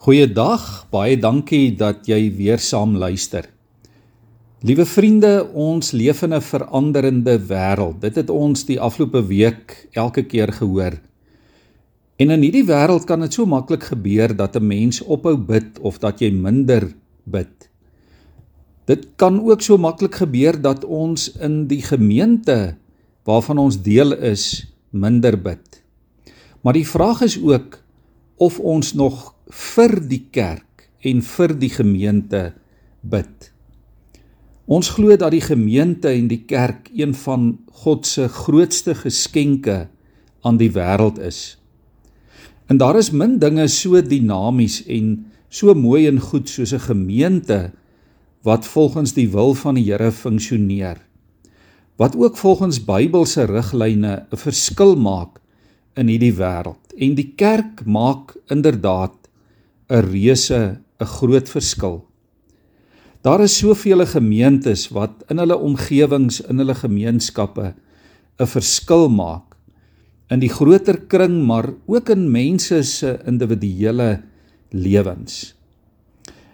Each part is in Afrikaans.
Goeiedag, baie dankie dat jy weer saam luister. Liewe vriende, ons leef in 'n veranderende wêreld. Dit het ons die afgelope week elke keer gehoor. En in hierdie wêreld kan dit so maklik gebeur dat 'n mens ophou bid of dat jy minder bid. Dit kan ook so maklik gebeur dat ons in die gemeente waarvan ons deel is, minder bid. Maar die vraag is ook of ons nog vir die kerk en vir die gemeente bid. Ons glo dat die gemeente en die kerk een van God se grootste geskenke aan die wêreld is. En daar is min dinge so dinamies en so mooi en goed soos 'n gemeente wat volgens die wil van die Here funksioneer. Wat ook volgens Bybelse riglyne 'n verskil maak in hierdie wêreld. En die kerk maak inderdaad 'n reuse 'n groot verskil. Daar is soveel gemeentes wat in hulle omgewings, in hulle gemeenskappe 'n verskil maak in die groter kring, maar ook in mense se individuele lewens.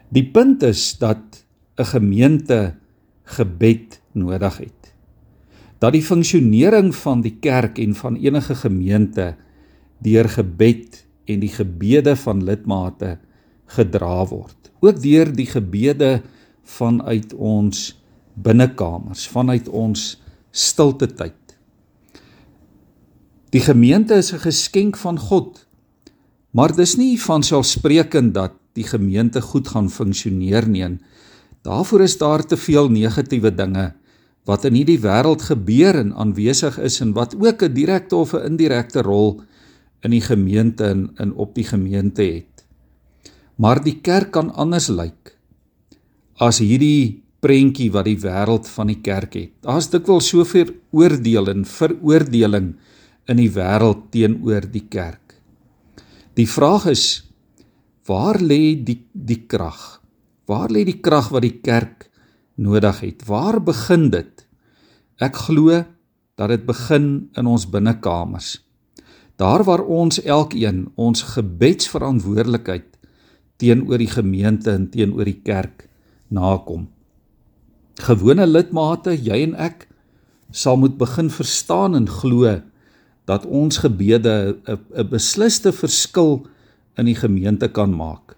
Die punt is dat 'n gemeente gebed nodig het. Dat die funksionering van die kerk en van enige gemeente deur gebed en die gebede van lidmate gedra word. Ook deur die gebede vanuit ons binnekamers, vanuit ons stilte tyd. Die gemeente is 'n geskenk van God. Maar dis nie van selfsprekend dat die gemeente goed gaan funksioneer nie. Daarvoor is daar te veel negatiewe dinge wat in hierdie wêreld gebeur en aanwesig is en wat ook 'n direkte of 'n indirekte rol in die gemeente en in op die gemeente het. Maar die kerk kan anders lyk as hierdie prentjie wat die wêreld van die kerk het. Daar's dikwels soveel oordeel en veroordeling in die wêreld teenoor die kerk. Die vraag is waar lê die die krag? Waar lê die krag wat die kerk nodig het? Waar begin dit? Ek glo dat dit begin in ons binnekamers. Daar waar ons elkeen ons gebedsverantwoordelikheid teenoor die gemeente en teenoor die kerk nakom. Gewone lidmate, jy en ek sal moet begin verstaan en glo dat ons gebede 'n besliste verskil in die gemeente kan maak.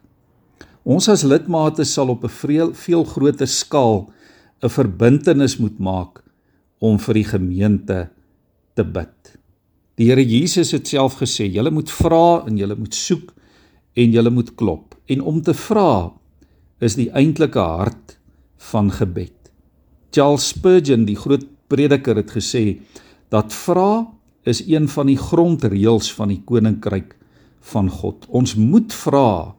Ons as lidmate sal op 'n veel, groter skaal 'n verbintenis moet maak om vir die gemeente te bid. Die Here Jesus het self gesê, julle moet vra en julle moet soek en julle moet klop. En om te vra is die eintlike hart van gebed. Charles Spurgeon, die groot prediker het gesê dat vra is een van die grondreëls van die koninkryk van God. Ons moet vra.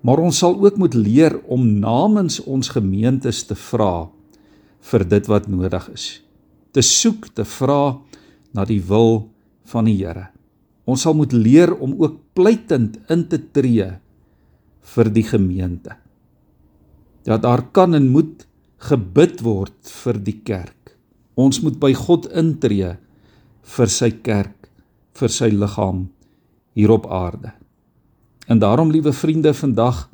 Maar ons sal ook moet leer om namens ons gemeentes te vra vir dit wat nodig is. Te soek, te vra na die wil van die Here. Ons sal moet leer om ook pleitend in te tree vir die gemeente. Dat daar kan en moet gebid word vir die kerk. Ons moet by God intree vir sy kerk, vir sy liggaam hier op aarde. En daarom liewe vriende vandag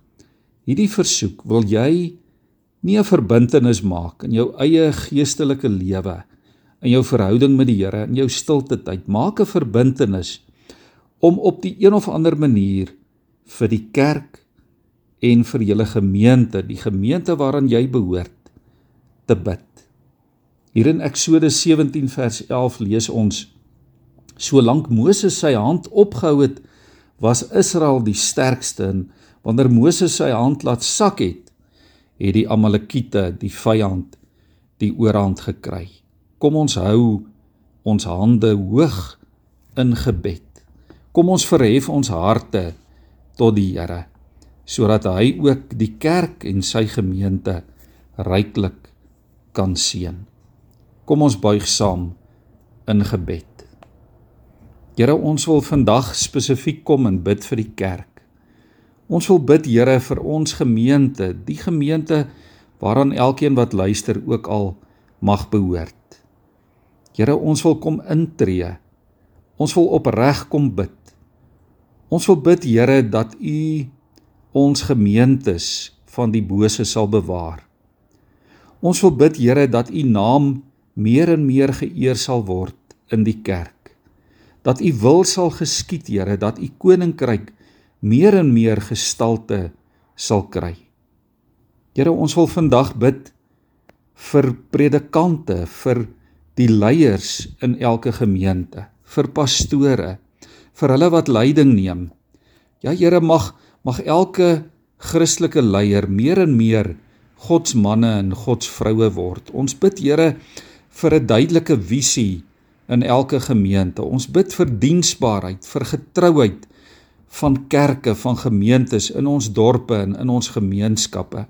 hierdie versoek, wil jy nie 'n verbintenis maak in jou eie geestelike lewe in jou verhouding met die Here in jou stilte tyd maak 'n verbintenis om op die een of ander manier vir die kerk en vir julle gemeente, die gemeente waaraan jy behoort, te bid. Hier in Eksodus 17 vers 11 lees ons: Solank Moses sy hand opgehou het, was Israel die sterkste en wanneer Moses sy hand laat sak het, het die Amalekiete, die vyand, die oorhand gekry. Kom ons hou ons hande hoog in gebed. Kom ons verhef ons harte tot die Here sodat hy ook die kerk en sy gemeente ryklik kan seën. Kom ons buig saam in gebed. Here, ons wil vandag spesifiek kom en bid vir die kerk. Ons wil bid, Here, vir ons gemeente, die gemeente waaraan elkeen wat luister ook al mag behoort. Here, ons wil kom intree. Ons wil opreg kom bid. Ons wil bid Here dat U ons gemeentes van die bose sal bewaar. Ons wil bid Here dat u naam meer en meer geëer sal word in die kerk. Dat u wil sal geskied Here, dat u koninkryk meer en meer gestalte sal kry. Here, ons wil vandag bid vir predikante, vir die leiers in elke gemeente, vir pastore, vir hulle wat leiding neem. Ja Here, mag mag elke Christelike leier meer en meer God se manne en God se vroue word. Ons bid Here vir 'n duidelike visie in elke gemeente. Ons bid vir diensbaarheid, vir getrouheid van kerke, van gemeentes in ons dorpe en in ons gemeenskappe.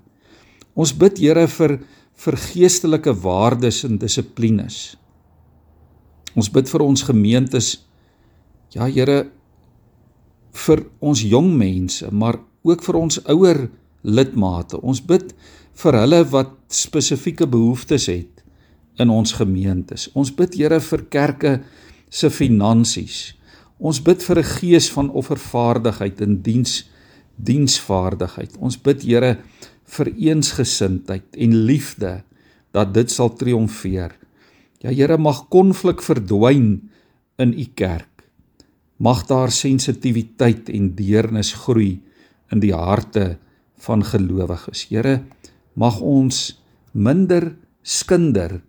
Ons bid Here vir vir geestelike waardes en dissiplines. Ons bid vir ons gemeentes. Ja Here vir ons jong mense, maar ook vir ons ouer lidmate. Ons bid vir hulle wat spesifieke behoeftes het in ons gemeentes. Ons bid Here vir kerke se finansies. Ons bid vir 'n gees van offervaardigheid en diens diensvaardigheid. Ons bid Here vir eensgesindheid en liefde dat dit sal triomfeer. Ja Here mag konflik verdwyn in u kerk. Mag daar sensitiwiteit en deernis groei in die harte van gelowiges. Here, mag ons minder skinder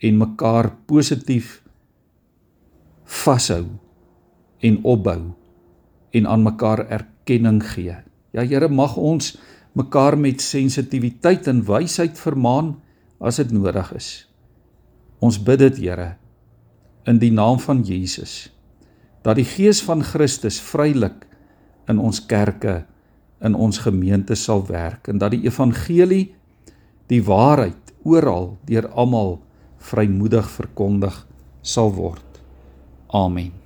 en mekaar positief vashou en opbou en aan mekaar erkenning gee. Ja Here, mag ons mekaar met sensitiwiteit en wysheid vermaan as dit nodig is. Ons bid dit, Here, in die naam van Jesus dat die gees van Christus vrylik in ons kerke in ons gemeente sal werk en dat die evangelie die waarheid oral deur almal vrymoedig verkondig sal word. Amen.